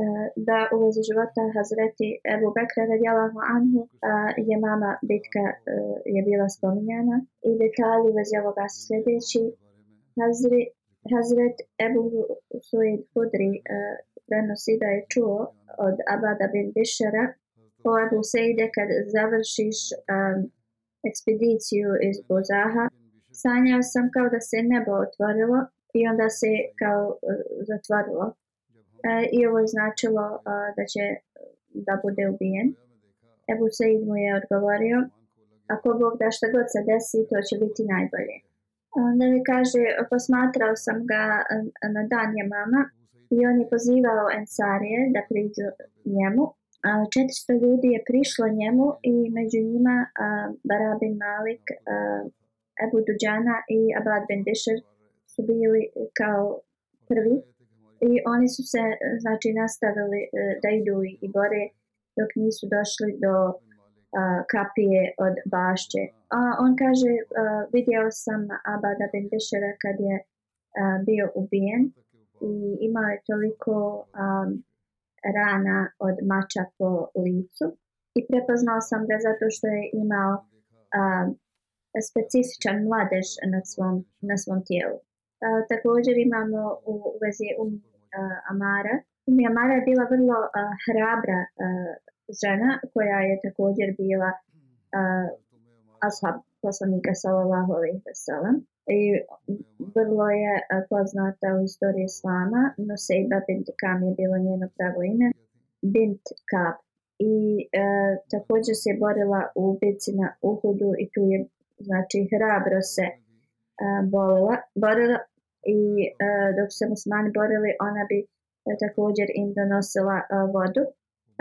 Eh, da u vezi života Hazreti Ebu Bekra radijalahu anhu eh, je mama bitka eh, je bila spominjana i detalji u vezi ovoga su sljedeći Hazri, Hazret Ebu Suid Hudri prenosi da je čuo od Abada bin Bišara po Ebu Sejde kad završiš ekspediciju iz Bozaha sanjao sam kao da se nebo otvorilo i onda se kao zatvorilo E, i ovo je značilo uh, da će da bude ubijen. Ebu Said mu je odgovorio, ako Bog da šta god se desi, to će biti najbolje. Ne mi kaže, posmatrao sam ga e, na dan je mama i on je pozivao Ensarije da priđu njemu. 400 ljudi je prišlo njemu i među njima Barabin Malik, Ebu Duđana i Abad Ben Bishr su bili kao prvi i oni su se e, znači nastavili e, da idu i bore dok nisu došli do a, kapije od bašće. A, on kaže, a, e, vidio sam Abada Ben Bešera kad je a, bio ubijen i imao je toliko a, rana od mača po licu i prepoznao sam ga zato što je imao a, specifičan mladež na svom, na svom tijelu. A, također imamo u vezi umjetnosti uh, Amara. Umi Amara je bila vrlo uh, hrabra uh, žena koja je također bila uh, ashab poslanika sallallahu alaihi wasallam i vrlo je poznata u historiji islama, no Sejba bint Kam je bilo njeno pravo ime, bint Kab. I e, također se je borila u bitci na Uhudu i tu je, znači, hrabro se e, borila, borila, i e, dok su se muslimani borili, ona bi e, također im donosila e, vodu.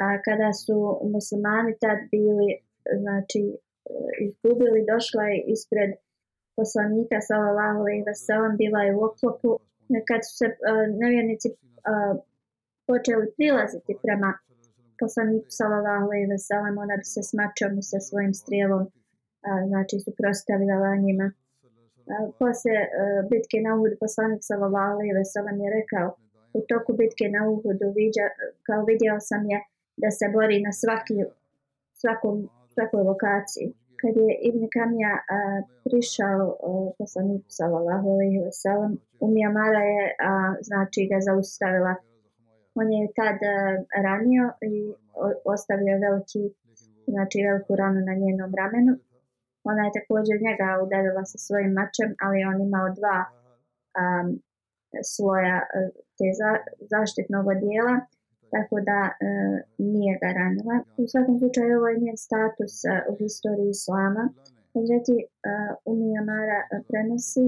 A kada su muslimani tad bili, e, znači, e, izgubili, došla je ispred poslanika, salalahu alaihi vasalam, bila je u oklopu. Kad su se e, nevjernici e, počeli prilaziti prema poslaniku, salalahu alaihi vasalam, ona bi se smačom i sa svojim strijelom, a, e, znači, suprostavila njima. Poslije e, bitke na Uhudu poslanik Salavali i Veselem je rekao u toku bitke na Uhudu vidja, kao vidio sam je da se bori na svaki, svakom, svakoj lokaciji. Kad je Ibn Kamija a, prišao poslaniku Salavali i Veselem, Umija Mara je a, znači ga zaustavila. On je tad a, e, ranio i o, ostavio veliki, znači veliku ranu na njenom ramenu. Ona je također njega udarila sa svojim mačem, ali on imao dva um, sloja e, te za, zaštitnog dijela, tako da uh, nije ga ranila. U svakom slučaju ovo je njen status uh, u historiji islama. Hazreti uh, Umijamara prenosi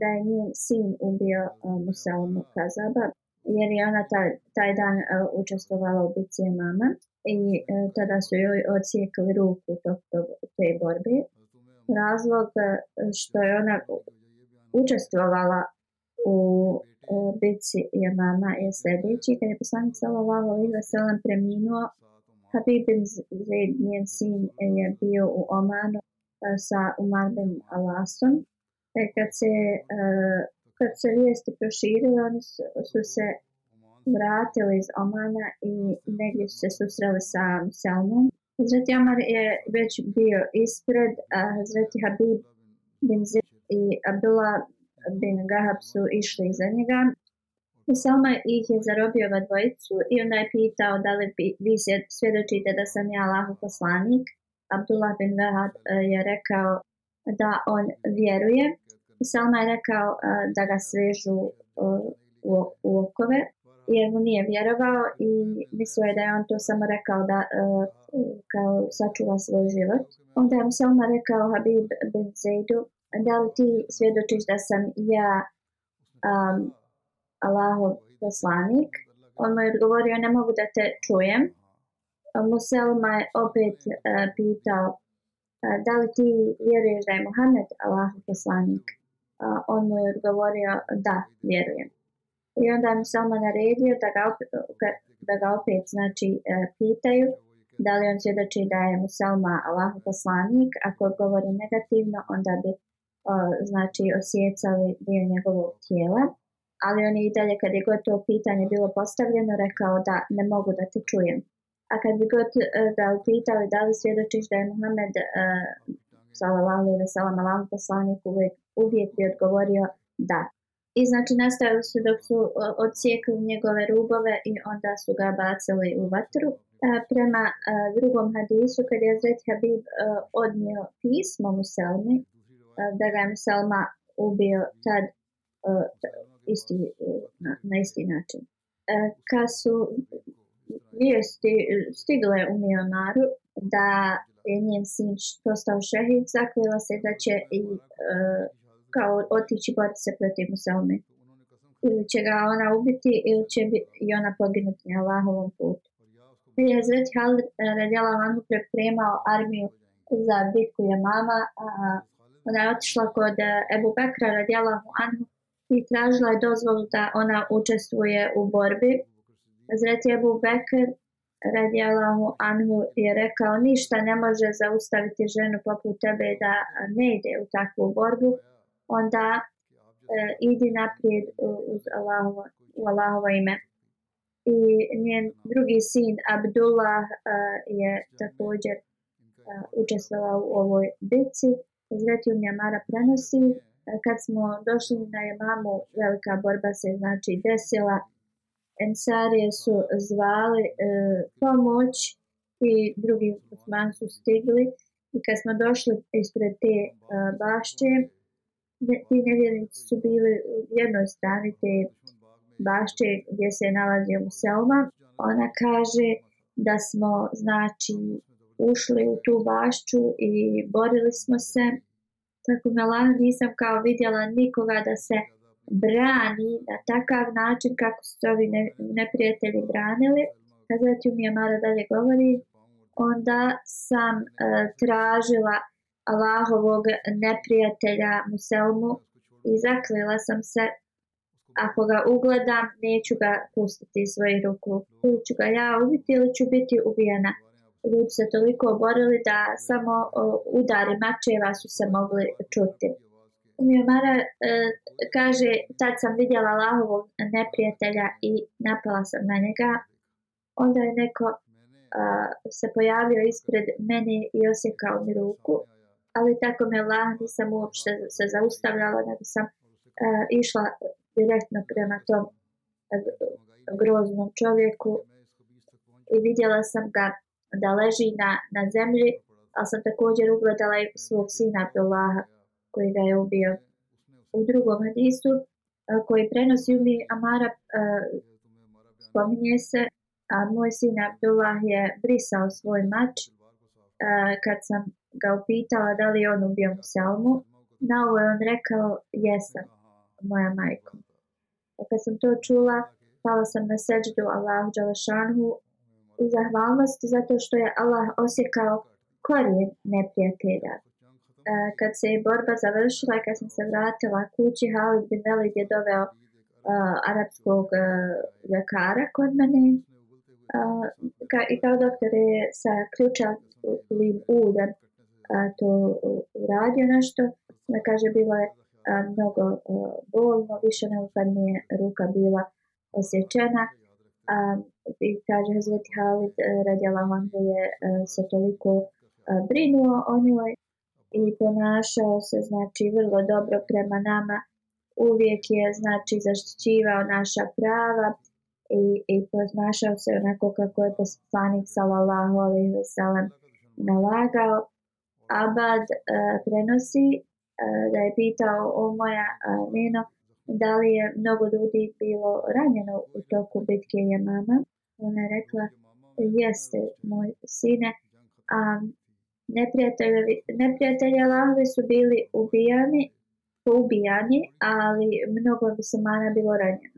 da je njen sin ubio uh, Musaumu Kazaba, jer je ona ta, taj dan uh, učestvovala u bici mama i e, tada su joj odsjekali ruku tog, tog, te borbe. Razlog e, što je ona učestvovala u e, bici je mama je sljedeći. Kad je poslanik Salavala Liva Selem preminuo, Habib Zaid, njen sin, je bio u Omanu e, sa Umarbim Alasom. E, kad se, e, kad se vijesti proširili, oni su, su se vratila iz Omana i negdje su se susrela sa Selmom. Hazreti Omar je već bio ispred, a Hazreti Habib bin Zid i Abdullah bin Gahab su išli iza njega. Selma ih je zarobio ova dvojicu i onda je pitao da li vi svjedočite da sam ja Allahov poslanik. Abdullah bin Gahab e, je rekao da on vjeruje. Selma je rekao e, da ga svežu e, u, u okove jer mu nije vjerovao i mislio je da je on to samo rekao da uh, kao sačuva svoj život. Onda je mu samo rekao Habib bin Zaidu, da li ti svjedočiš da sam ja um, Allahov poslanik? On mu je odgovorio, ne mogu da te čujem. Muselma je opet uh, pitao, e, da li ti vjeruješ da je Muhammed Allahov poslanik? Uh, on mu je odgovorio, da, vjerujem. I onda mi se ono naredio da ga opet, da ga opet znači, e, pitaju da li on svjedoči da je Muselma Allah poslanik, ako govori negativno, onda bi o, znači osjecali dio njegovog tijela. Ali on je i dalje, kad je god to pitanje bilo postavljeno, rekao da ne mogu da te čujem. A kad bi god e, ga upitali da li svjedočiš da je Muhammed e, sallallahu alaihi wa sallam Allah poslanik, uvijek, uvijek bi odgovorio da. I znači nastavili su dok su odsijekli njegove rubove i onda su ga bacili u vatru. A, e, prema a, e, drugom hadisu, kad je Zret Habib a, e, odnio pismo Muselmi, da ga je Muselma ubio tad a, isti, na, na isti način. A, kad su vijesti stigle u Mionaru, da je njen sin postao šehid, zakljela se da će i a, kao otići boriti se protiv muselme. Ili će ga ona ubiti ili će i ona poginuti na Allahovom putu. Je Zvet Halid eh, radijala vanu prepremao armiju za bitku je mama. A ona je otišla kod eh, Ebu Bekra radijala vanu i tražila je dozvolu da ona učestvuje u borbi. Zvet Ebu Bekr radijala mu Anhu je rekao ništa ne može zaustaviti ženu poput tebe da ne ide u takvu borbu onda e, idi naprijed e, uz Allahovo, u Allahovo ime. I njen drugi sin Abdullah e, je također e, učestvovao u ovoj bici. Zreti Umjamara prenosi, e, kad smo došli na Jemamu, velika borba se znači desila. Ensarije su zvali e, pomoć i drugi Usman su stigli. I kad smo došli ispred te uh, bašće, ti nevjernici su bili u jednoj strani te bašće gdje se nalazio Muselma. Ona kaže da smo znači ušli u tu bašću i borili smo se. Tako me lana nisam kao vidjela nikoga da se brani na takav način kako su ovi neprijatelji branili. Kazati mi je Mara dalje govori, onda sam uh, tražila Allahovog neprijatelja Muselmu i zaklila sam se ako ga ugledam neću ga pustiti iz svojih ruku ili ću ga ja ubiti ili ću biti ubijena ljudi se toliko oborili da samo udari mačeva su se mogli čuti Mi Mara e, kaže, tad sam vidjela Allahovog neprijatelja i napala sam na njega. Onda je neko e, se pojavio ispred mene i osjekao mi ruku ali tako me Allah nisam uopšte se zaustavljala, nego sam e, išla direktno prema tom e, groznom čovjeku i vidjela sam ga da leži na, na zemlji, ali sam također ugledala i svog sina Abdullaha koji ga je ubio u drugom hadisu e, koji prenosi mi Amara e, spominje se a moj sin Abdullah je brisao svoj mač uh, kad sam ga upitala da li on ubio Muselmu, na ovo je on rekao, jesam, moja majko. A kad sam to čula, pala sam na seđdu Allahu Đalašanhu u zahvalnosti zato što je Allah osjekao korijen neprijatelja. E, kad se je borba završila i kad sam se vratila kući, Halid bin Velid je doveo uh, arapskog uh, ljekara kod mene ka, i kao doktor je sa ključavim uljem a, to uradio nešto. Da kaže, bilo je a, mnogo a, bolno, više neupadnije ruka bila osjećena. A, I kaže, Hazreti Halid e, radjala vam je e, se toliko a, e, brinuo o njoj i ponašao se znači vrlo dobro prema nama uvijek je znači zaštićivao naša prava i, i ponašao se onako kako je poslanik sallallahu alaihi wa sallam nalagao. Abad uh, prenosi uh, da je pitao o moja uh, eh, Nino da li je mnogo ljudi bilo ranjeno u toku bitke Jemama. Ona je rekla, jeste moj sine, a neprijatelji Allahove su bili ubijani, ubijani, ali mnogo muslimana bilo ranjeno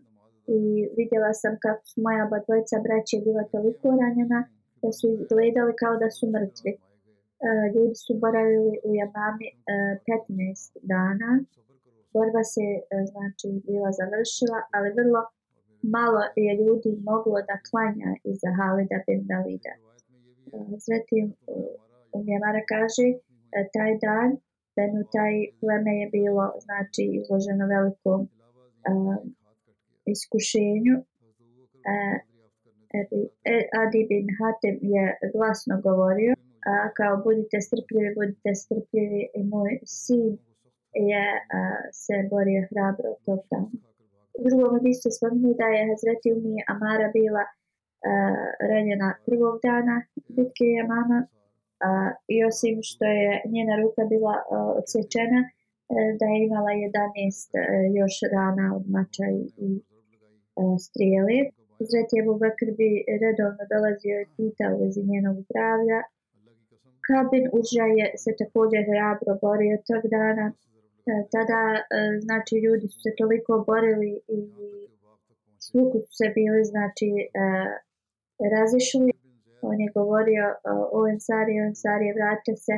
i vidjela sam kako su moja oba dvojica braće bila toliko ranjena da su izgledali kao da su mrtvi. E, ljudi su boravili u Jamami e, 15 dana. Borba se e, znači bila završila, ali vrlo malo je ljudi moglo da klanja iza Halida bin Dalida. E, zatim u Mjamara kaže e, taj dan Benutaj pleme je bilo znači izloženo velikom e, iskušenju. E, Adi bin Hatem je glasno govorio, a, kao budite strpljivi, budite strpljivi i moj sin je a, se borio hrabro to tamo. U drugom listu spominje da je Hazreti Umi Amara bila a, ranjena prvog dana bitke Jamana a, i osim što je njena ruka bila a, odsečena, a, e, da je imala 11 a, e, još rana od mača i, i E, strijele. Zreti Ebu Bekr bi redovno dolazio i pitao u vezi njenog zdravlja. Kabin Uđa je se također hrabro borio tog dana. E, tada, e, znači, ljudi su se toliko borili i svuku su se bili, znači, razišli. On je govorio o Ensari, o Ensari je vraća se.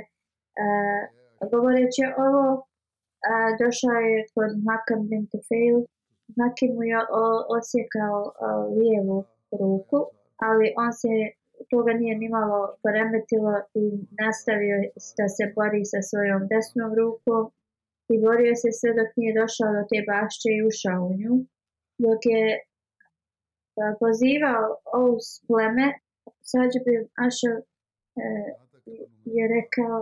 Govoreći ovo, došao je kod Hakam bin Tufail, Znači mu je osjekao lijevu ruku, ali on se toga nije nimalo poremetilo i nastavio da se bori sa svojom desnom rukom i borio se sve dok nije došao do te bašće i ušao u nju. Dok je e, pozivao ovu pleme, Sađubim Ašov e, je rekao,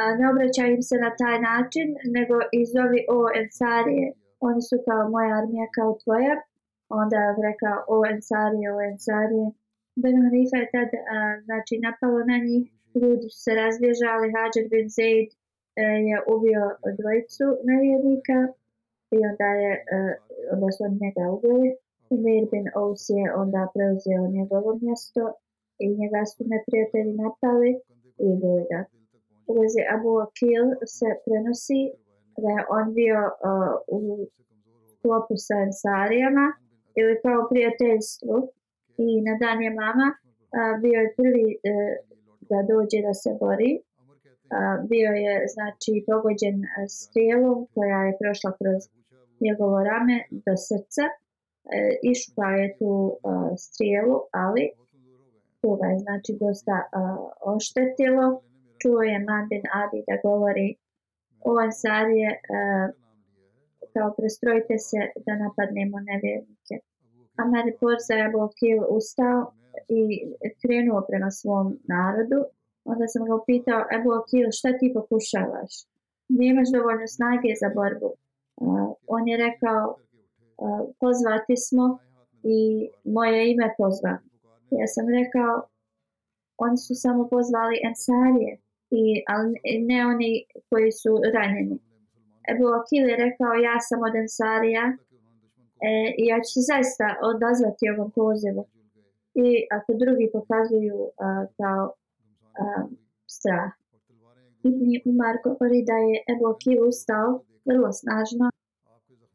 a ne obraćaj im se na taj način, nego izovi o Ensarije oni su kao moja armija kao tvoja. Onda reka o Ensari, o Ensari. Ben Hanifa je tad a, znači, napalo na njih. Ljudi su se razbježali. Hadjar bin Zaid e, je ubio dvojicu nevjernika. I onda je, e, onda su oni njega ubili. Umir bin Ous je onda preuzeo njegovo mjesto i njega su neprijatelji napali i ubili ga. Ulazi Abu Akil se prenosi da je on bio uh, u klopu sa Ansarijama ili kao prijateljstvu i na dan je mama uh, bio je prvi uh, da dođe da se bori. Uh, bio je znači pogođen uh, e, strijelom koja je prošla kroz njegovo rame do srca. Uh, Išla je tu uh, strijelu, ali tu je znači dosta uh, oštetilo. Čuo je Mandin Adi da govori ova sarije e, kao prestrojite se da napadnemo nevjernike. Amar Porsa je Bokil ustao i krenuo prema svom narodu. Onda sam ga upitao, Ebu Akil, šta ti pokušavaš? Nemaš dovoljno snage za borbu. Uh, on je rekao, uh, pozvati smo i moje ime pozva. Ja sam rekao, oni su samo pozvali Ensarije i ali ne oni koji su ranjeni. Ebu Akil je rekao, ja sam od Ansarija e, i ja ću se zaista odazvati ovom pozivu. I ako drugi pokazuju a, kao a, strah. Ibn Umar govori da je Ebu Akil ustao vrlo snažno,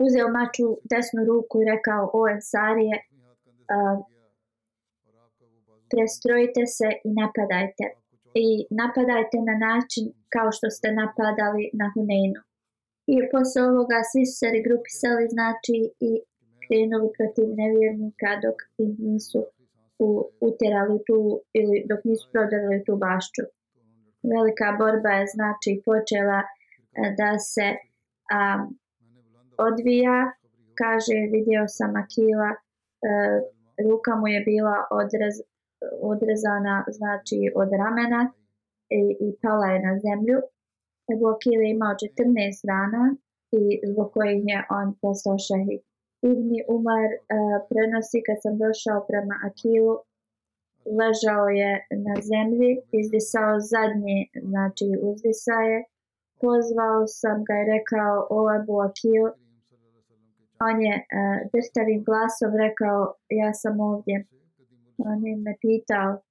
uzeo maču desnu ruku i rekao, o Ansarije, a, prestrojite se i napadajte. A, i napadajte na način kao što ste napadali na Huneynu. I posle ovoga svi su se regrupisali znači i krenuli protiv nevjernika dok ih nisu u, utjerali tu ili dok nisu prodali tu bašću. Velika borba je znači počela e, da se a, odvija. Kaže, vidio sam Akila, a, e, ruka mu je bila odraz, odrezana znači od ramena i, e, i pala je na zemlju. Ebu Akil je imao 14 rana i zbog kojih je on postao šehid. Ibni Umar uh, prenosi kad sam došao prema Akilu ležao je na zemlji, izdisao zadnje, znači uzdisaje. Pozvao sam ga i rekao o Ebu Akil. On je uh, e, drstavim glasom rekao ja sam ovdje. On je me pitao e,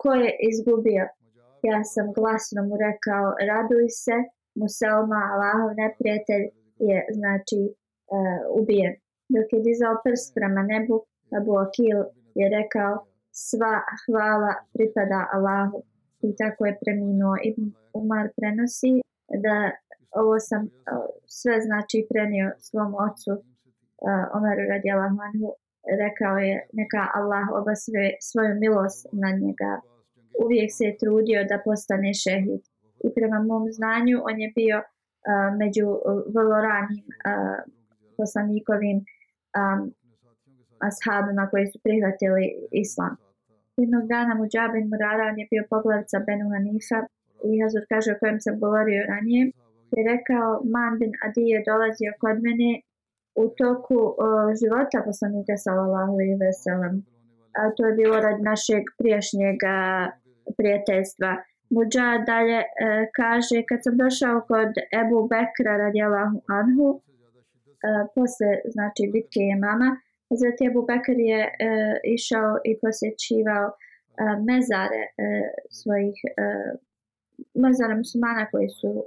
ko je izgubio. Ja sam glasno mu rekao raduj se, Muselma, Allahov neprijatelj je znači e, ubijen. Dok je dizao prst prema nebu, Abu Akil je rekao sva hvala pripada Allahu. I tako je preminuo. I Umar prenosi da ovo sam e, sve znači prenio svom ocu Omeru radi Allahu rekao je neka Allah oba sve, svoju milost na njega. Uvijek se je trudio da postane šehid. I prema mom znanju on je bio uh, među vrlo ranim uh, poslanikovim um, ashabima koji su prihvatili islam. Jednog dana Muđabin Murara on je bio poglavica Benu Hanifa i Hazur kaže o kojem sam govorio ranije. Je rekao, Man bin Adi je dolazio kod mene u toku uh, života poslanika sallallahu alejhi ve sellem. A to je bilo rad našeg prijašnjeg prijateljstva. Muđa dalje e, kaže, kad sam došao kod Ebu Bekra radijalahu anhu, e, posle, znači, bitke je mama, zato Ebu Bekr je e, išao i posjećivao e, mezare e, svojih e, mazara muslimana koji su uh,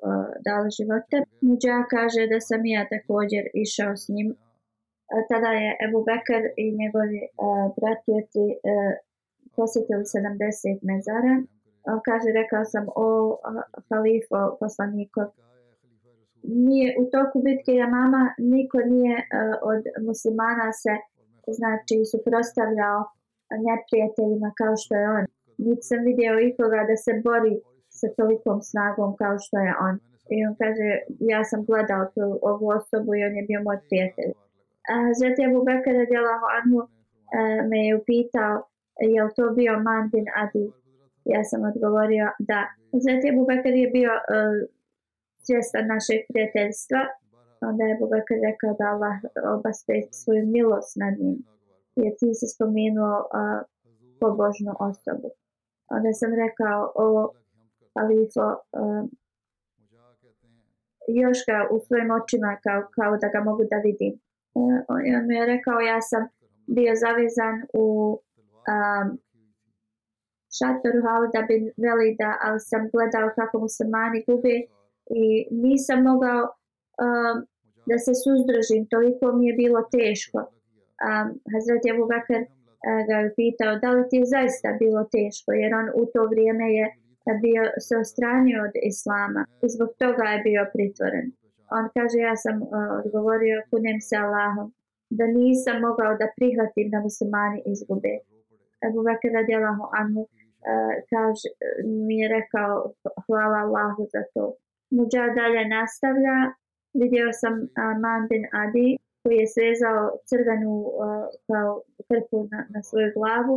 dali živote. Muđa kaže da sam ja također išao s njim. Uh, tada je Ebu Bekr i njegovi uh, bratjeci uh, posjetili 70 mezara. Uh, kaže, rekao sam o uh, halifu poslanikov. Nije u toku bitke Jamama, niko nije uh, od muslimana se znači suprostavljao neprijateljima kao što je on. Nisam vidio ikoga da se bori sa tolikom snagom kao što je on. I on kaže, ja sam gledao tu ovu osobu i on je bio moj prijatelj. Hazreti Abu Bakr je djelao Anu, me je upitao, je li to bio Mandin Adi? Ja sam odgovorio da. Hazreti Abu Bakr je bio uh, svjestan našeg prijateljstva. Onda je Abu Bakr rekao da Allah obaste svoju milost nad njim. Jer ti si spomenuo uh, pobožnu osobu. Onda sam rekao, o, halifo eh, još ga u svojim očima kao, kao da ga mogu da vidim. I eh, on mi je rekao, ja sam bio zavezan u um, šatoru Halida bin Velida, ali sam gledao kako mu se mani gubi i nisam mogao um, da se suzdržim, toliko mi je bilo teško. Um, Hazret Jebu Bakr uh, ga je pitao, da li ti je zaista bilo teško, jer on u to vrijeme je uh, kad bi se ostranio od islama i zbog toga je bio pritvoren. On kaže, ja sam uh, odgovorio, kunem se Allahom, da nisam mogao da prihvatim da muslimani izgube. Ebu Bekir radi Allahu Anhu uh, kaže, mi je rekao, hvala Allahu za to. Muđa dalje nastavlja, vidio sam uh, e, Mandin Adi, koji je svezao crvenu uh, kao krpu na, na svoju glavu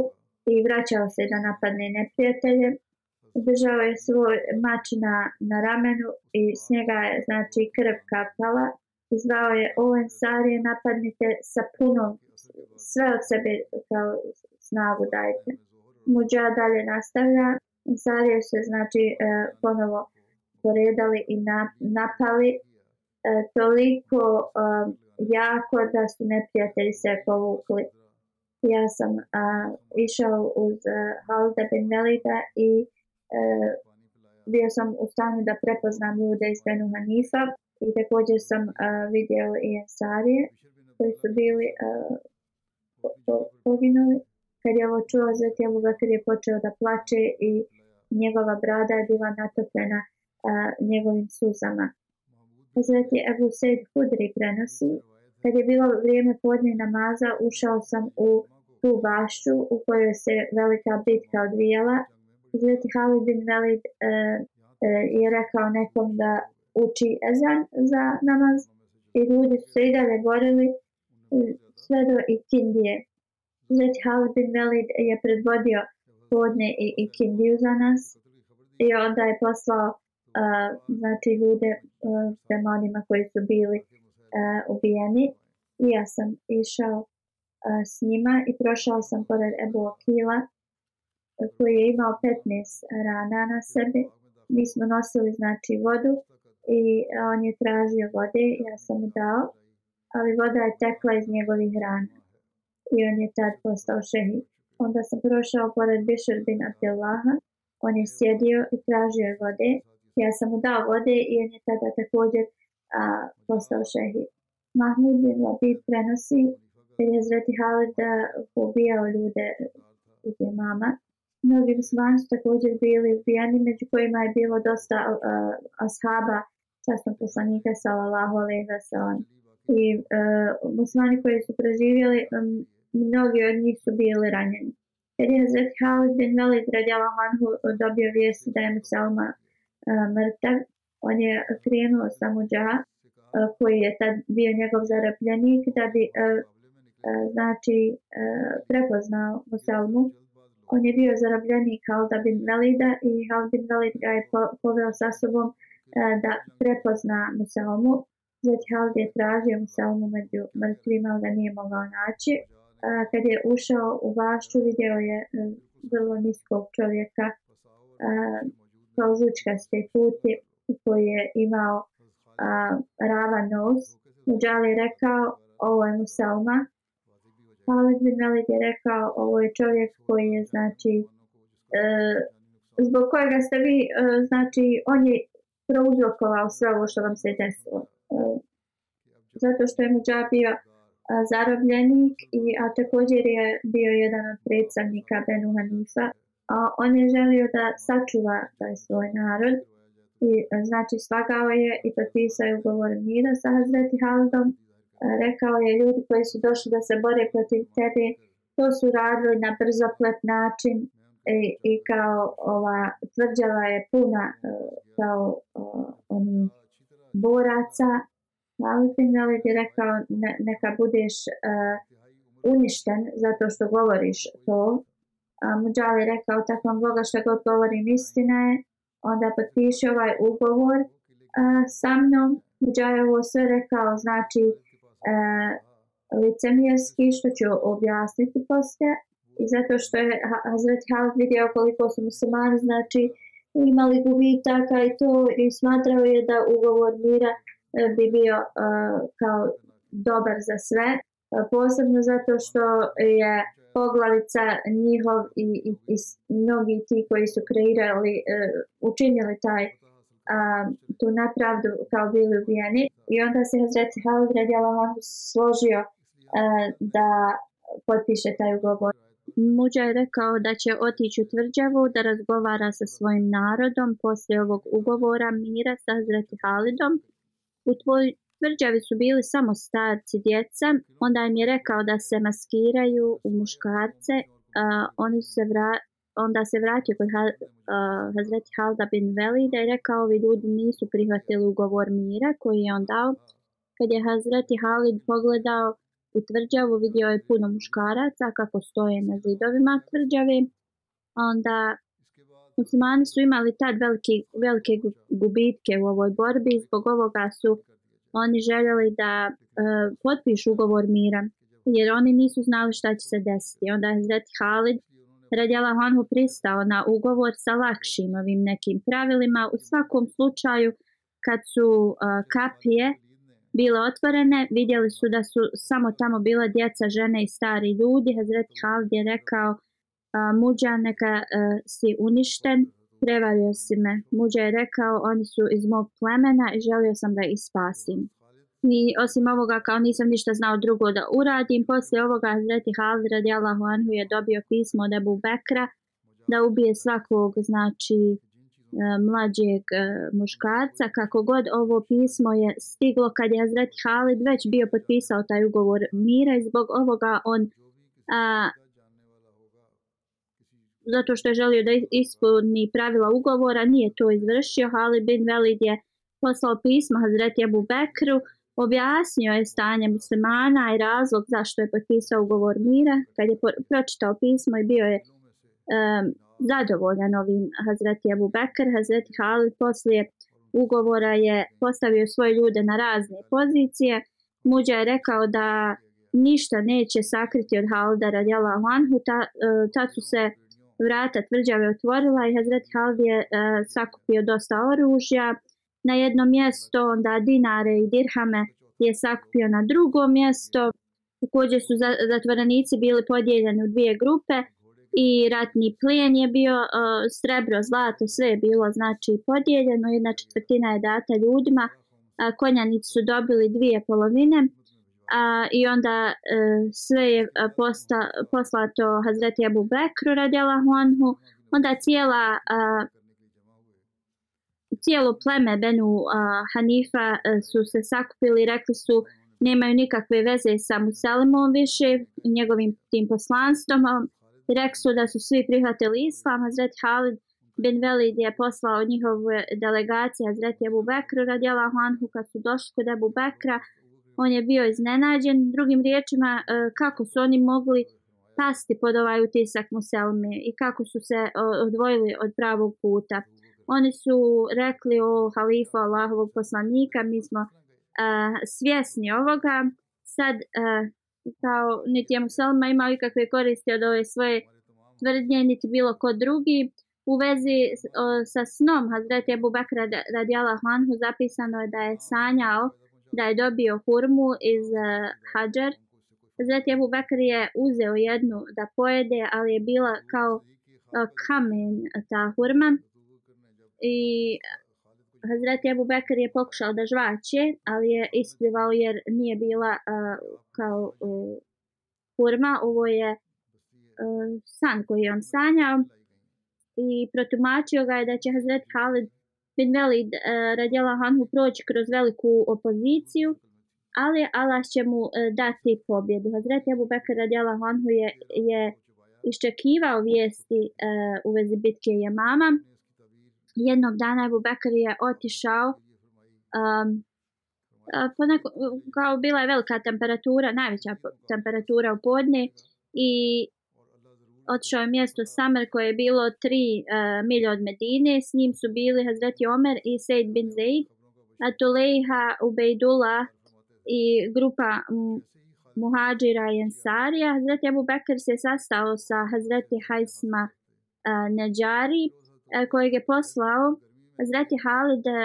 i vraćao se da napadne neprijatelje držao je svoj mač na, na ramenu i s njega je znači, krv kapala. Zvao je Owen Sarije napadnite sa punom sve od sebe kao snagu dajte. Muđa dalje nastavlja. Sarije se znači e, ponovo poredali i napali e, toliko e, jako da su neprijatelji se povukli. Ja sam a, išao uz a, Halda Ben Melida i e, bio sam u stanju da prepoznam ljude iz Benu Hanifa i također sam e, vidio i Ensarije koji su bili e, po, poginuli. Kad je ovo čuo, Zet je Bugatir je počeo da plače i njegova brada je bila natopljena e, njegovim suzama. Zet je Ebu Sejd Hudri prenosi. Kad je bilo vrijeme podnje namaza, ušao sam u tu bašću u kojoj se velika bitka odvijala Hazreti Halid bin Velid e, e, je rekao nekom da uči ezan za namaz i ljudi su se i dalje borili sve do ikindije. Hazreti Halid bin Velid je predvodio podne i ikindiju za nas i onda je poslao e, znači ljude e, prema onima koji su bili e, ubijeni i ja sam išao e, s njima i prošao sam pored Ebu Akila koji je imao 15 rana na sebi. Mi smo nosili znači vodu i on je tražio vode, ja sam mu dao, ali voda je tekla iz njegovih rana i on je tad postao šehi. Onda sam prošao pored Bišar bin Abdullaha, on je sjedio i tražio je vode. Ja sam mu dao vode i on je tada također a, postao šehi. Mahmud bin Labid prenosi, jer je Zreti Halid ubijao ljude u mama mnogi muslimani su također bili ubijeni, među kojima je bilo dosta uh, ashaba, časno poslanika, salallahu alaihi wa sallam. I uh, muslimani koji su preživjeli, um, mnogi od njih su bili ranjeni. Kad je Hazret Khalid bin Malik radijala Hanhu dobio vijest da je Muselma uh, mrtav, on je krenuo sa Muđaha, uh, koji je tad bio njegov zarapljenik, da bi uh, uh, znači, uh, prepoznao Muselmu on je bio zarobljenik Halda bin Velida i Halda bin Velid ga je po, poveo sa sobom eh, da prepozna Muselmu. Zatim Halda je tražio Muselmu među mrtvima, ali ga nije mogao naći. Eh, kad je ušao u vašću, vidio je eh, vrlo niskog čovjeka eh, kao žučkaste puti koji je imao eh, ravan nos. Mujali je rekao, ovo je Muselma, Halid bin Velid je rekao, ovo je čovjek koji je, znači, e, zbog kojega ste vi, e, znači, on je prouzrokovao sve ovo što vam se je desilo. E, zato što je Muđa bio a, e, zarobljenik, i, a također je bio jedan od predstavnika Benu Hanifa. A, on je želio da sačuva taj svoj narod, i a, e, znači svagao je i potpisao je ugovor mira sa Hazreti Halidom, rekao je ljudi koji su došli da se bore protiv tebe, to su radili na brzoplet način i, e, i kao ova tvrđava je puna e, kao e, oni boraca. Ali je rekao ne, neka budeš uh, uništen zato što govoriš to. A Mujal je rekao takvom Boga što god govorim istina je, onda potpiši ovaj ugovor uh, sa mnom. Mujal je ovo sve rekao, znači uh, E, licemijerski što ću objasniti poslije i zato što je Hazret Halk vidio koliko su muslimani znači imali gubitaka i to i smatrao je da ugovor mira e, bi bio uh, kao dobar za sve posebno zato što je poglavica njihov i, i, i mnogi ti koji su kreirali uh, učinili taj uh, tu nepravdu kao bili ubijeni i onda se Hazret Halid radijala on složio e, da potpiše taj ugovor. Muđa je rekao da će otići u tvrđavu da razgovara sa svojim narodom poslije ovog ugovora mira sa Hazret Halidom. U tvoj tvrđavi su bili samo starci djeca, onda im je rekao da se maskiraju u muškarce, uh, oni su se vratili onda se vratio kod ha, uh, Hazreti Halda bin Veli da je rekao ovi ljudi nisu prihvatili ugovor mira koji je on dao. Kad je Hazreti Halid pogledao u tvrđavu vidio je puno muškaraca kako stoje na zidovima tvrđave. Onda Osmani su imali tad velike, velike gubitke u ovoj borbi zbog ovoga su oni željeli da uh, potpišu ugovor mira jer oni nisu znali šta će se desiti. Onda je Hazreti Halid radjala Honhu pristao na ugovor sa lakšim ovim nekim pravilima. U svakom slučaju, kad su kapije bile otvorene, vidjeli su da su samo tamo bila djeca, žene i stari ljudi. Hazreti Halid je rekao, muđa neka si uništen, prevario si me. Muđa je rekao, oni su iz mog plemena i želio sam da ih spasim ni osim ovoga kao nisam ništa znao drugo da uradim. Poslije ovoga Hazreti Halid radijallahu anhu je dobio pismo od Ebu Bekra da ubije svakog znači e, mlađeg e, muškarca. Kako god ovo pismo je stiglo kad je Hazreti Halid već bio potpisao taj ugovor mira i zbog ovoga on a, zato što je želio da ispuni pravila ugovora, nije to izvršio. Halid bin Velid je poslao pismo Hazreti Abu Bekru uh, objasnio je stanje muslimana i razlog zašto je potpisao ugovor mira. Kad je pročitao pismo i bio je um, zadovoljan ovim Hazreti Abu Bekr, Hazreti Halid poslije ugovora je postavio svoje ljude na razne pozicije. Muđa je rekao da ništa neće sakriti od Halida radijala Anhu, ta, uh, ta su se vrata tvrđave otvorila i Hazreti Halid je uh, sakupio dosta oružja na jedno mjesto, onda dinare i dirhame je sakupio na drugo mjesto. Također su zatvorenici bili podijeljeni u dvije grupe i ratni plijen je bio uh, srebro, zlato, sve je bilo znači podijeljeno. Jedna četvrtina je data ljudima, uh, konjanici su dobili dvije polovine uh, i onda uh, sve je e, posta, poslato Hazreti Abu Bekru radijala Honhu. Onda cijela uh, cijelo pleme Benu uh, Hanifa uh, su se sakupili i rekli su nemaju nikakve veze sa Muselimom više i njegovim tim poslanstvom. Rekli su da su svi prihvatili islam. Hazret Halid bin Velid je poslao njihovu delegaciju Hazret Ebu Bekru radijala Hanhu kad su došli kod Ebu Bekra. On je bio iznenađen. Drugim riječima, uh, kako su oni mogli pasti pod ovaj utisak Muselme i kako su se odvojili od pravog puta. Oni su rekli o halifu Allahovog poslanika, mi smo uh, svjesni ovoga. Sad, uh, kao niti je muselima imao ikakve koristi od ove svoje tvrdnje, niti bilo ko drugi. U vezi o, sa snom Hazreti Abu Bakr radi Allahu zapisano je da je sanjao da je dobio hurmu iz uh, Hadjar. Hazreti Abu Bakr je uzeo jednu da pojede, ali je bila kao uh, kamen ta hurma i Hazreti Ebu Bekr je pokušao da žvaće, ali je isplivao jer nije bila uh, kao uh, eh, kurma. Ovo je uh, san koji je on sanjao i protumačio ga je da će Hazreti Halid bin Velid uh, radjela Hanhu proći kroz veliku opoziciju, ali Allah će mu uh, dati pobjedu. Hazreti Ebu Bekr radjela Hanhu je, je iščekivao vijesti uh, u vezi bitke Jemama. Yeah jednog dana Ebu Bekr je otišao um, po neko, kao bila je velika temperatura, najveća temperatura u podne i otišao je mjesto Samer koje je bilo 3 uh, e, milje od Medine. S njim su bili Hazreti Omer i Said bin Zaid, Atuleiha, Ubejdula i grupa Muhađira i Ansarija. Hazreti Abu Bekr se sastao sa Hazreti Hajsma uh, e, Neđari E, kojeg je poslao Zreti Halid e,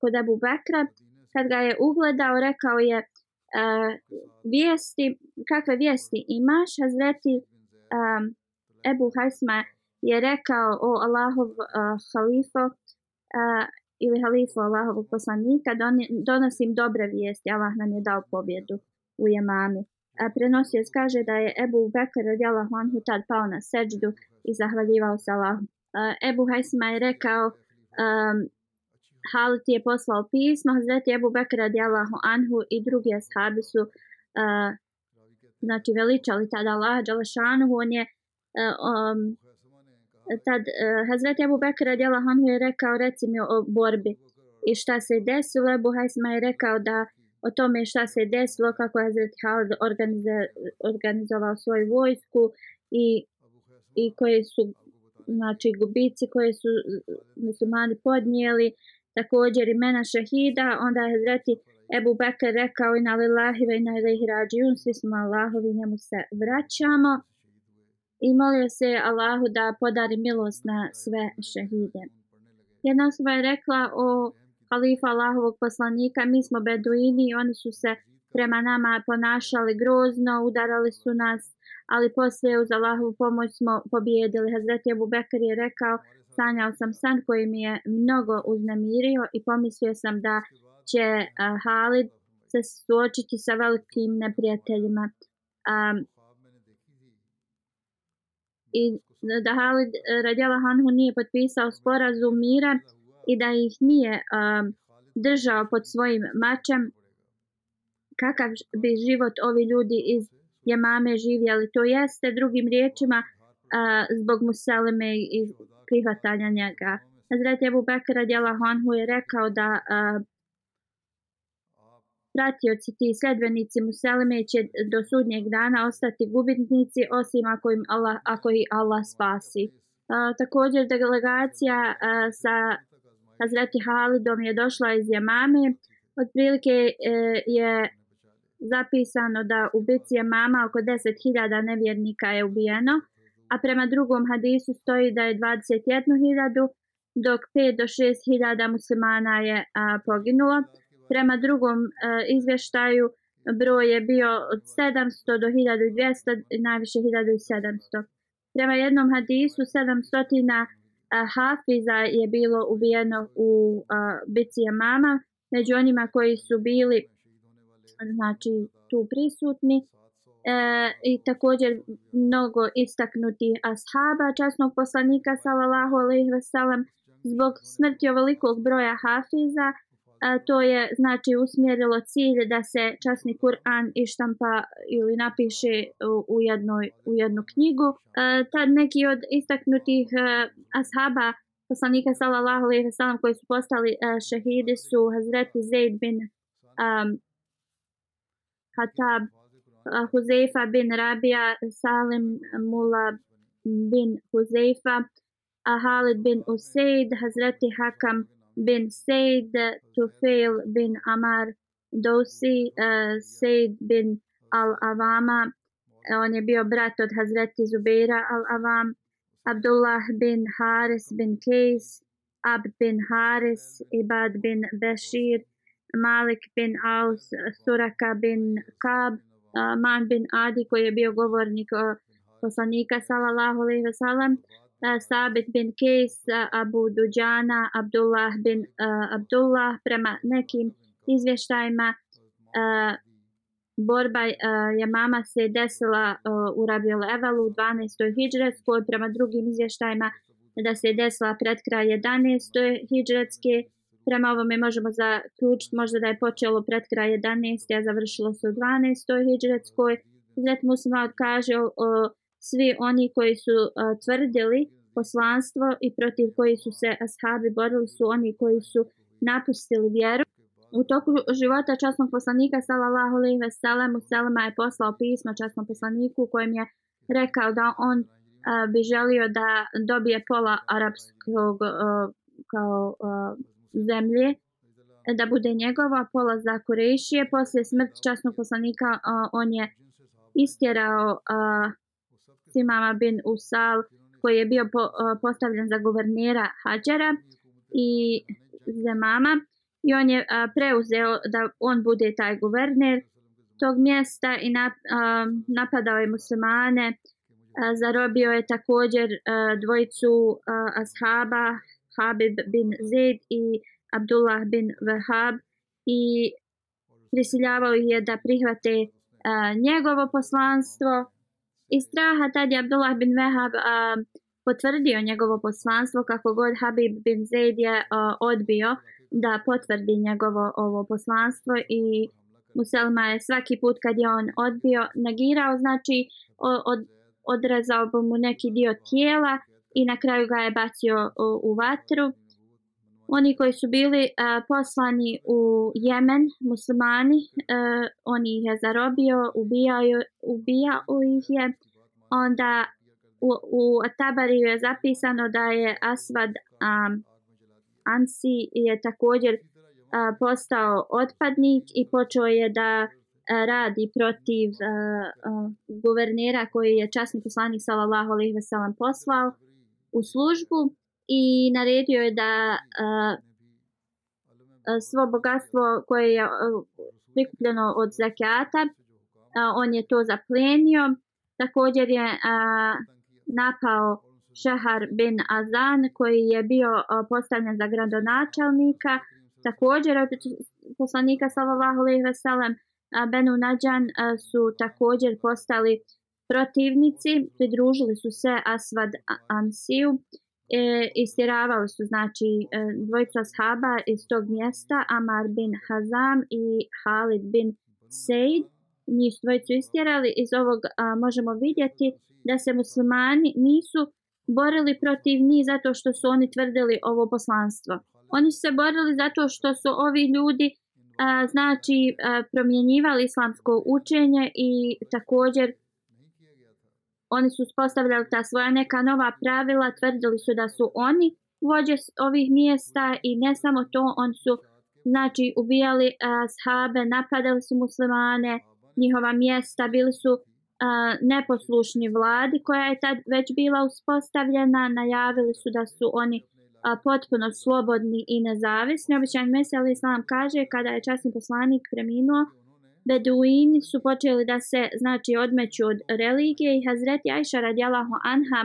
kod Abu Bekra. Kad ga je ugledao, rekao je e, vijesti, kakve vijesti imaš? Zreti Ebu Hasma je rekao o Allahov halifo ili halifu Allahovog poslanika, donosim dobre vijesti, Allah nam je dao pobjedu u Jemami prenosio kaže da je Ebu Bekr radijala Hlanhu tad pao na seđdu i zahvaljivao se Allahu. Ebu Hajsima je rekao um, Halit je poslao pismo Hazreti Ebu Bekr radijala Anhu i drugi ashabi su uh, znači veličali tada Allaha Đalašanu on je um, tad uh, Hazreti Ebu Bekr radijala Anhu je rekao reci mi o borbi i šta se desilo Ebu Hajsima je rekao da o tome šta se desilo, kako je Hazreti Halid organizovao svoju vojsku i, i koje su znači, gubici koje su muslimani podnijeli, također imena šahida, onda je Hazreti Ebu Bekr rekao i na lillahi ve i na ilaihi rađijun, svi smo Allahovi, njemu se vraćamo i molio se Allahu da podari milost na sve šahide. Jedna osoba je rekla o halifa Allahovog poslanika, mi smo beduini i oni su se prema nama ponašali grozno, udarali su nas, ali poslije uz Allahovu pomoć smo pobijedili. Hazret Ebu Bekr je rekao, sanjao sam san koji mi je mnogo uznemirio i pomislio sam da će Halid se suočiti sa velikim neprijateljima. Um, I da Halid radijala Hanhu nije potpisao sporazum mira, i da ih nije uh, držao pod svojim mačem kakav bi život ovi ljudi iz Jemame živjeli. To jeste drugim riječima uh, zbog Museleme i prihvatanja njega. Hazreti Ebu Bekara Djela Honhu je rekao da uh, pratioci ti sledbenici Museleme će do sudnjeg dana ostati gubitnici osim ako, im Allah, ako ih Allah spasi. Uh, također delegacija uh, sa Hazreti Halidom je došla iz Jamame. Otprilike e, je zapisano da u bici Jamama oko 10.000 nevjernika je ubijeno, a prema drugom hadisu stoji da je 21.000, dok 5 do 6.000 muslimana je poginulo. Prema drugom e, izvještaju broj je bio od 700 do 1200, najviše 1700. Prema jednom hadisu 700 Hafiza je bilo ubijeno u uh, bici Amama. Među onima koji su bili znači, tu prisutni e, i također mnogo istaknuti ashaba časnog poslanika sallallahu alaihi wasallam zbog smrti ovelikog broja Hafiza to je znači usmjerilo cilj da se časni Kur'an ištampa ili napiše u, jednoj, u jednu knjigu. E, tad neki od istaknutih e, ashaba poslanika sallallahu alaihi wasallam koji su postali e, šehidi su Hazreti Zaid bin um, Hatab, Huzeifa bin Rabija, Salim Mula bin Huzeifa, Halid bin Usaid, Hazreti Hakam, bin Said, Tufail bin Amar Dosi, uh, eh, Said bin Al-Avama, on je bio brat od Hazreti Zubeira Al-Avam, Abdullah bin Haris bin Kejs, Abd bin Haris, Ibad bin Bashir, Malik bin Aus, Suraka bin Kab, eh, Man bin Adi koji je bio govornik eh, poslanika sallallahu alejhi ve sellem, Sabit bin Kejs, Abu Duđana, Abdullah bin uh, Abdullah. Prema nekim izvještajima uh, borba uh, Jamama se desila uh, u Rabiul Evalu u 12. hijdžetskoj. Prema drugim izvještajima da se desila pred kraj 11. hijdžetske. Prema ovome možemo zaključiti možda da je počelo pred kraj 11. a završilo se u 12. hijdžetskoj. Zret Musima kaže uh, svi oni koji su uh, tvrdili poslanstvo i protiv koji su se ashabi borili su oni koji su napustili vjeru. U toku života časnog poslanika sallallahu alejhi ve sellem Selma je poslao pismo časnom poslaniku kojem je rekao da on a, bi želio da dobije pola arapskog a, kao a, zemlje da bude njegova pola za Kurešije posle smrti časnog poslanika a, on je istjerao a, Usimama bin Usal koji je bio po, eh, postavljen za guvernira Hadžera i Zemama i on je a, eh, preuzeo da on bude taj guverner tog mjesta i na, a, eh, napadao je muslimane a, zarobio je također a, dvojicu a, ashaba Habib bin Zaid i Abdullah bin Wahab i prisiljavao ih je da prihvate a, njegovo poslanstvo I straha tad je Abdullah bin Wehab uh, potvrdio njegovo poslanstvo kako god Habib bin Zaid je uh, odbio da potvrdi njegovo ovo poslanstvo i Muselma je svaki put kad je on odbio nagirao, znači od, odrezao bi mu neki dio tijela i na kraju ga je bacio u, u vatru. Oni koji su bili uh, poslani u Jemen, muslimani, uh, e, oni ih je zarobio, ubijao, ubijao ih je. Onda u, u Tabariju je zapisano da je Asvad um, Ansi je također uh, postao otpadnik i počeo je da radi protiv uh, uh, guvernera koji je časni poslanik sallallahu alejhi ve sellem poslao u službu i naredio je da uh, svo bogatstvo koje je uh, prikupljeno od zakijata, uh, on je to zaplenio. Također je uh, napao Šehar bin Azan koji je bio uh, postavljen za gradonačelnika. Također od poslanika sallallahu alejhi ve sellem Benu Nađan uh, su također postali protivnici, pridružili su se Asvad Ansiju. Uh, e, istjeravali su znači e, dvojica sahaba iz tog mjesta Amar bin Hazam i Halid bin Sejd njih dvojicu istjerali iz ovog a, možemo vidjeti da se muslimani nisu borili protiv njih zato što su oni tvrdili ovo poslanstvo oni su se borili zato što su ovi ljudi a, znači a, promjenjivali islamsko učenje i također oni su uspostavljali ta svoja neka nova pravila, tvrdili su da su oni vođe ovih mjesta i ne samo to, on su znači ubijali sahabe, napadali su muslimane, njihova mjesta, bili su a, neposlušni vladi koja je tad već bila uspostavljena, najavili su da su oni a, potpuno slobodni i nezavisni. Običan mesel Islam kaže kada je časni poslanik preminuo, Beduini su počeli da se znači odmeću od religije i Hazreti Aisha radijalahu anha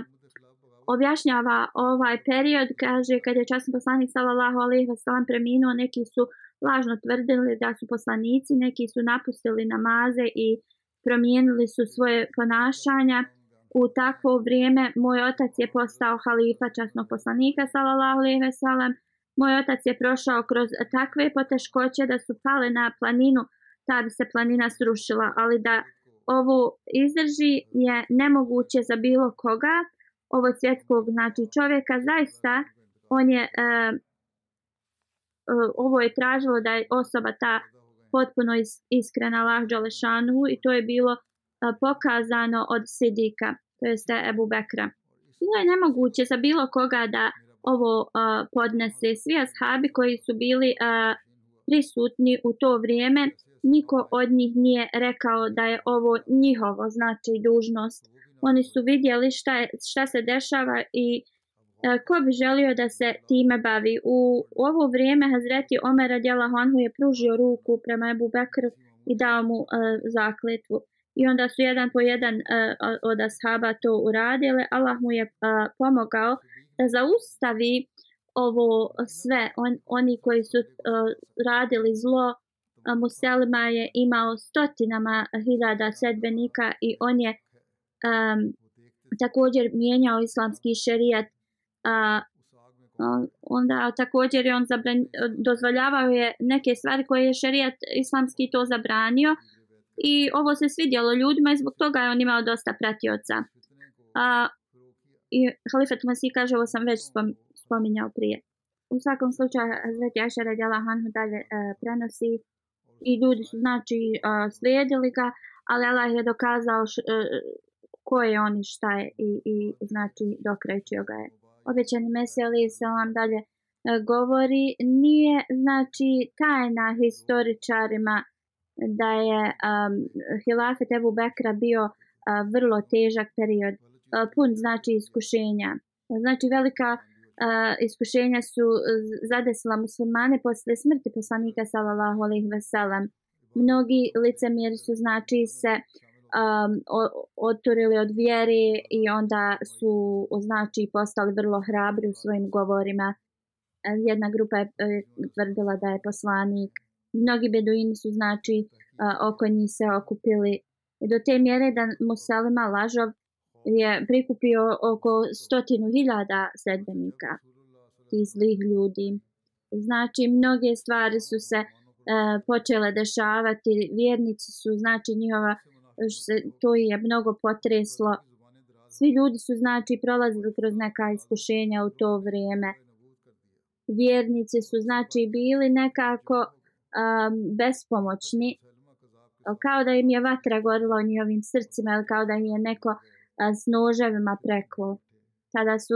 objašnjava ovaj period, kaže kad je časni poslanik sallallahu alaihi wa sallam preminuo, neki su lažno tvrdili da su poslanici, neki su napustili namaze i promijenili su svoje ponašanja. U takvo vrijeme moj otac je postao halifa časnog poslanika sallallahu alaihi wa sallam. Moj otac je prošao kroz takve poteškoće da su pale na planinu šta bi se planina srušila, ali da ovo izdrži je nemoguće za bilo koga, ovo svjetskog znači čovjeka, zaista on je, e, e, ovo je tražilo da je osoba ta potpuno is, iskrena Allah Đalešanu i to je bilo e, pokazano od Sidika, to jeste Ebu Bekra. Bilo je nemoguće za bilo koga da ovo e, podnese svi ashabi koji su bili e, prisutni u to vrijeme, niko od njih nije rekao da je ovo njihovo značaj dužnost. Oni su vidjeli šta, je, šta se dešava i e, ko bi želio da se time bavi. U, u ovo vrijeme Hazreti Omer Adjela Honhu je pružio ruku prema Ebu Bekr i dao mu e, zakletvu. I onda su jedan po jedan e, od ashaba to uradile. Allah mu je e, pomogao da zaustavi ovo sve. On, oni koji su e, radili zlo, Muselma je imao stotinama hiljada sedbenika i on je um, također mijenjao islamski šerijat. Uh, onda također je on zabran, dozvoljavao je neke stvari koje je šerijat islamski to zabranio i ovo se svidjelo ljudima i zbog toga je on imao dosta pratioca. Uh, I Halifat Masi kaže, ovo sam već spom, spominjao prije. U svakom slučaju, Hazreti Ašara Djalahanhu dalje uh, prenosi uh, i ljudi su znači slijedili ga, ali Allah je dokazao š, e, ko je on i šta je i, i znači dokrećio ga je. Obećani Mesija Ali se vam dalje e, govori, nije znači tajna historičarima da je um, Hilafet Ebu Bekra bio uh, vrlo težak period, uh, pun znači iskušenja. Znači velika uh, uh, iskušenja su e, zadesila muslimane posle smrti poslanika sallallahu alejhi ve sellem. Mnogi licemjeri su znači se um, otorili od vjere i onda su znači postali vrlo hrabri u svojim govorima. E, jedna grupa je uh, tvrdila da je poslanik. Mnogi beduini su znači uh, oko njih se okupili do te mjere da Muselima Lažov je prikupio oko stotinu hiljada sedbenika tih zlih ljudi. Znači, mnoge stvari su se e, počele dešavati. Vjernici su, znači, njihova, se, to je mnogo potreslo. Svi ljudi su, znači, prolazili kroz neka iskušenja u to vrijeme. Vjernici su, znači, bili nekako e, bespomoćni. Kao da im je vatra gorila u njihovim srcima ili kao da im je neko s noževima preklo. Tada su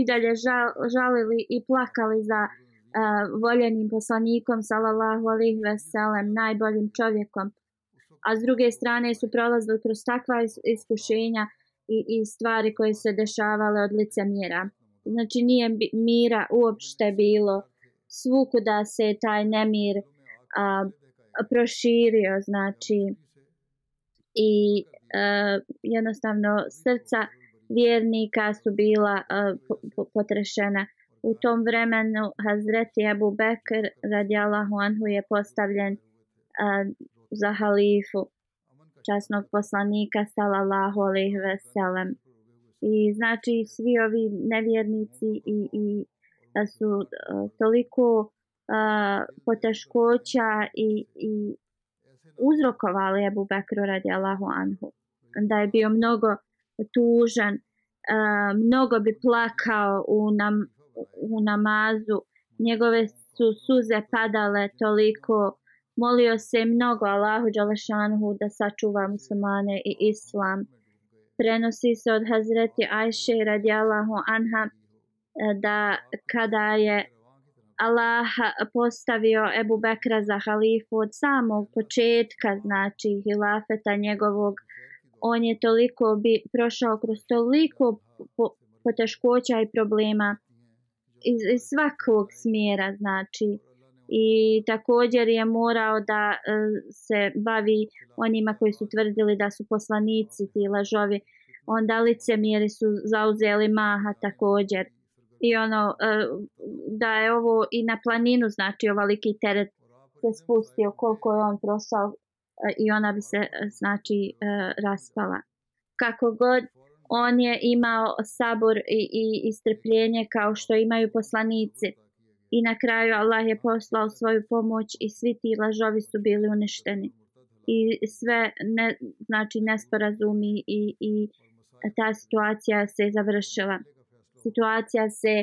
i dalje žal, žalili i plakali za uh, voljenim poslanikom, salallahu alih veselem, najboljim čovjekom. A s druge strane su prolazili kroz takva iskušenja i, i stvari koje se dešavale od lice mjera. Znači nije mira uopšte bilo svuku da se taj nemir a, proširio, znači i uh, jednostavno srca vjernika su bila uh, potrešena. U tom vremenu Hazreti Abu Bekr radi Allahu Anhu je postavljen uh, za halifu časnog poslanika sallallahu alaihi veselem. I znači svi ovi nevjernici i, i su uh, toliko uh, poteškoća i, i uzrokovali Ebu Bekru radi Allahu Anhu da je bio mnogo tužan, e, mnogo bi plakao u, nam, u namazu, njegove su suze padale toliko, molio se mnogo Allahu Đalešanhu da sačuva muslimane i islam. Prenosi se od Hazreti Ajše radi Allahu Anha e, da kada je Allah postavio Ebu Bekra za halifu od samog početka, znači hilafeta njegovog on je toliko bi prošao kroz toliko poteškoća po i problema iz, iz svakog smjera znači i također je morao da e, se bavi onima koji su tvrdili da su poslanici ti lažovi onda lice mjeri su zauzeli maha također i ono e, da je ovo i na planinu znači ovaliki teret se spustio koliko je on prošao E, i ona bi se e, znači e, raspala. Kako god on je imao sabor i, i istrpljenje kao što imaju poslanici. I na kraju Allah je poslao svoju pomoć i svi ti lažovi su bili uništeni. I sve ne, znači nesporazumi i, i ta situacija se završila. Situacija se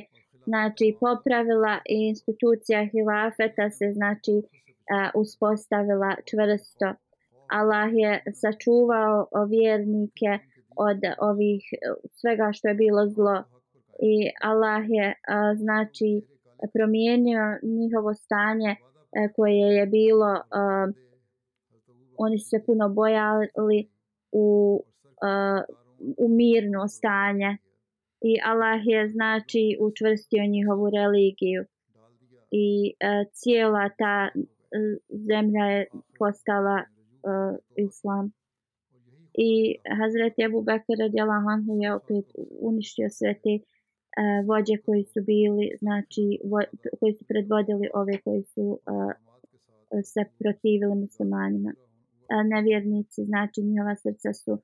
znači popravila i institucija hilafeta se znači uh, uspostavila čvrsto. Allah je sačuvao vjernike od ovih svega što je bilo zlo i Allah je znači promijenio njihovo stanje e, koje je bilo oni su se puno bojali u u mirno stanje i Allah je znači učvrstio njihovu religiju i e, cijela ta e, zemlja je postala uh, islam. I Hazret Ebu Bekir radijala Hanhu je opet uništio sve te uh, vođe koji su bili, znači vo, koji su predvodili ove koji su uh, se protivili muslimanima. Uh, nevjernici, znači njihova srca su uh,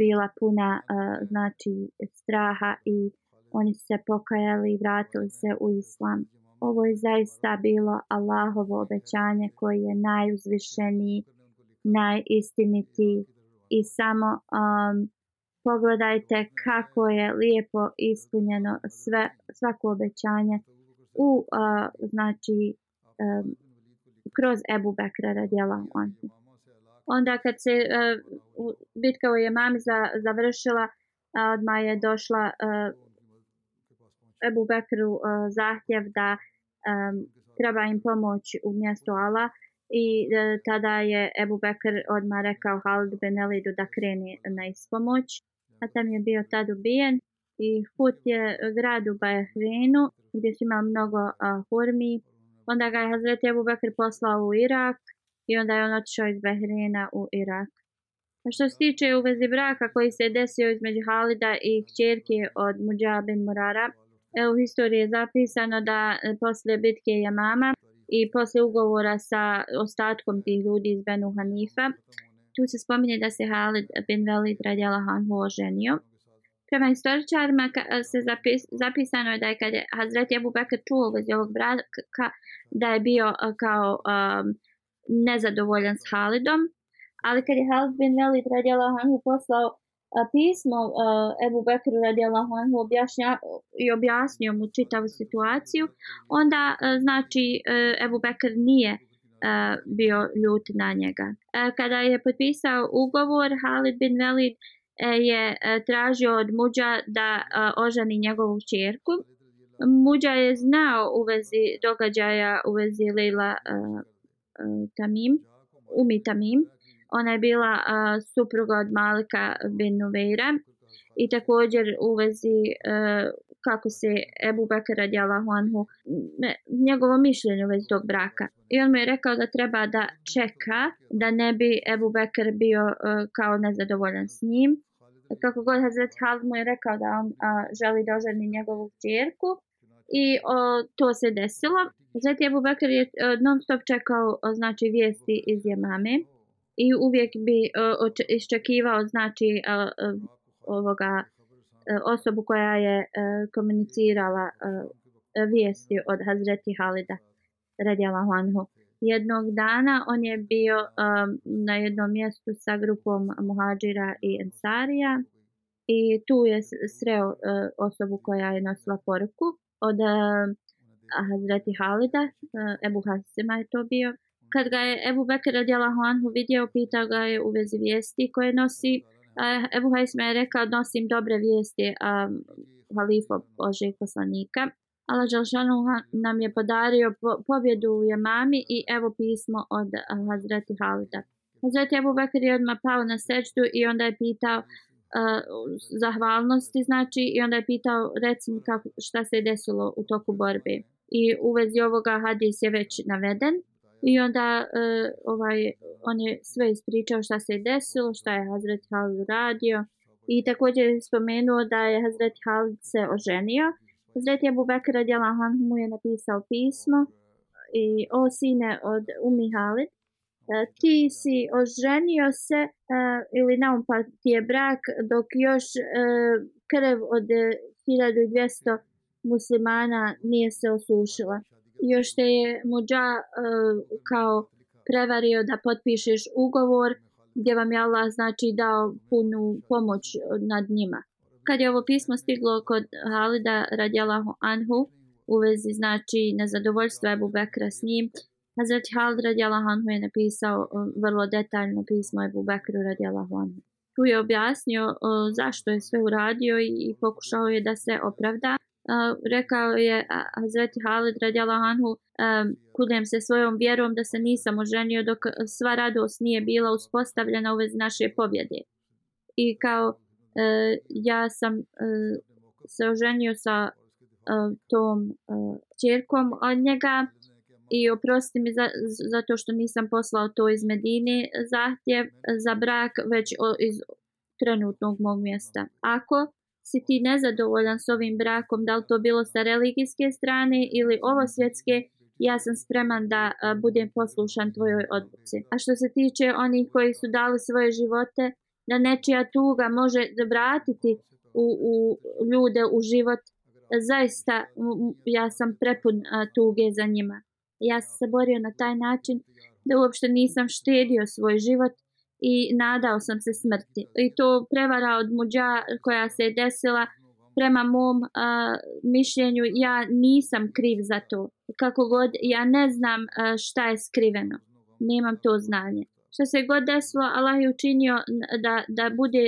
bila puna uh, znači straha i oni su se pokajali i vratili se u islam. Ovo je zaista bilo Allahovo obećanje koje je najuzvišeniji najistinitiji i samo um, pogledajte kako je lijepo ispunjeno sve svako obećanje u uh, znači um, kroz Ebu Bekra radijala on. Onda kad se uh, bitka u Jemami za, završila, uh, odmah je došla uh, Ebu Bekru uh, zahtjev da um, treba im pomoć u mjestu Allah i e, tada je Ebu Bekr odmah rekao Halid ben Elidu da kreni na ispomoć. Hatem je bio tad ubijen i put je grad u Bahreinu gdje su imali mnogo a, hurmi. Onda ga je Hazreti Ebu Bekr poslao u Irak i onda je on otišao iz Bahreina u Irak. A što se tiče u vezi braka koji se desio između Halida i kćerke od Mujabin Murara, e, u historiji je zapisano da e, posle bitke Jamama, i posle ugovora sa ostatkom tih ljudi iz Benu Hanifa, tu se spominje da se Halid bin Velid radjala Hanhu oženio. Prema istoričarima se zapis, zapisano je da je kad je Hazret Jebu Bekr čuo vezi ovog braka, da je bio kao um, nezadovoljan s Halidom, ali kad je Halid bin Velid radjala Hanhu poslao pismo uh, Ebu Bekru radijallahu anhu objašnja, i objasnio mu čitavu situaciju, onda uh, znači uh, Ebu Bekr nije bio ljut na njega. Kada je potpisao ugovor, Halid bin Velid je tražio od Muđa da oženi njegovu čerku. Muđa je znao u vezi događaja u vezi Leila uh, Tamim, Umi Tamim, Ona je bila uh, supruga od Malika bin Nuvejra i također u vezi uh, kako se Ebu Bekara radjala Huanhu, njegovo mišljenje u vezi tog braka. I on mu je rekao da treba da čeka da ne bi Ebu Bekar bio uh, kao nezadovoljan s njim. Kako god Hazret Halid mu je rekao da on a, želi da oženi njegovu čerku i o, to se desilo. Zatim Ebu Bekar je a, e, non stop čekao o, znači vijesti iz Jemame i uvijek bi uh, iščekivao znači uh, ovoga uh, osobu koja je uh, komunicirala uh, vijesti od Hazreti Halida radijala Huanhu. Jednog dana on je bio um, na jednom mjestu sa grupom Muhađira i Ensarija i tu je sreo uh, osobu koja je nosila poruku od uh, Hazreti Halida, uh, Ebu Hasima je to bio kad ga je Ebu Bekir radijala Hoanhu vidio, pita ga je u vezi vijesti koje nosi. Ebu Hajsme je rekao, nosim dobre vijesti um, halifa Božeg poslanika. Allah Želšanu nam je podario po pobjedu u Jemami i evo pismo od uh, Hazreti Halida. Hazreti Ebu Bekir je odmah pao na sečdu i onda je pitao uh, zahvalnosti, znači, i onda je pitao, recimo, kako, šta se je desilo u toku borbe. I u vezi ovoga hadis je već naveden. I onda uh, ovaj, on je sve ispričao šta se je desilo, šta je Hazret Halid radio. I također je spomenuo da je Hazret Halid se oženio. Hazret Abu Bakr radijala Han mu je napisao pismo. I o sine od Umi Halid. Uh, ti si oženio se uh, ili na pa ti je brak dok još uh, krv od 1200 muslimana nije se osušila još te je Muđa uh, eh, kao prevario da potpišeš ugovor gdje vam je Allah znači dao punu pomoć nad njima. Kad je ovo pismo stiglo kod Halida radi Allahu Anhu u vezi znači nezadovoljstva Ebu Bekra s njim, Hazreti Halid radi Allahu Anhu je napisao eh, vrlo detaljno pismo Ebu Bekru radi Allahu Anhu. Tu je objasnio o, eh, zašto je sve uradio i, i pokušao je da se opravda rekao je Hazreti Halid radjala Hanhu kudem se svojom vjerom da se nisam oženio dok sva radost nije bila uspostavljena u vez naše pobjede. I kao e, ja sam e, se oženio sa e, tom čerkom od njega i oprosti mi za, zato što nisam poslao to iz Medine zahtjev za brak već iz trenutnog mog mjesta. Ako si ti nezadovoljan s ovim brakom, da li to bilo sa religijske strane ili ovo svjetske, ja sam spreman da a, budem poslušan tvojoj odluci. A što se tiče onih koji su dali svoje živote, da nečija tuga može vratiti u, u ljude u život, zaista ja sam prepun a, tuge za njima. Ja sam se borio na taj način da uopšte nisam štedio svoj život, i nadao sam se smrti. I to prevara od muđa koja se je desila prema mom uh, mišljenju ja nisam kriv za to. Kako god ja ne znam uh, šta je skriveno. Nemam to znanje. Što se god desilo, Allah je učinio da, da bude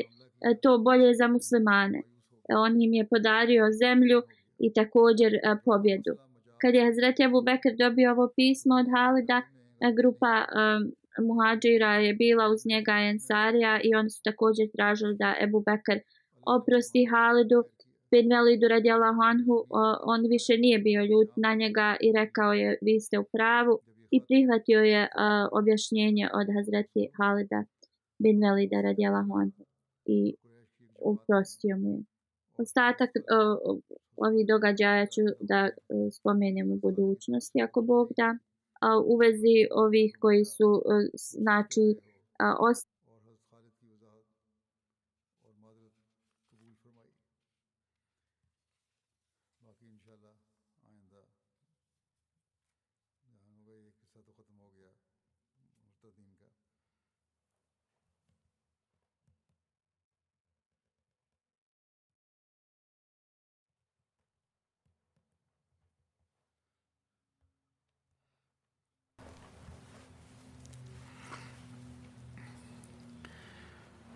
to bolje za muslimane. On im je podario zemlju i također uh, pobjedu. Kad je Hazreti Abu Bekr dobio ovo pismo od Halida, grupa uh, muhađira je bila uz njega Ensarija i oni su također tražili da Ebu Bekr oprosti Halidu. Bin Velidu radijala Honhu, on više nije bio ljud na njega i rekao je vi ste u pravu i prihvatio je objašnjenje od Hazreti Halida Bin Velida radijala Honhu i uprostio mu je. Ostatak ovih događaja ću da e, spomenem u budućnosti ako Bog da u vezi ovih koji su e, znači ostali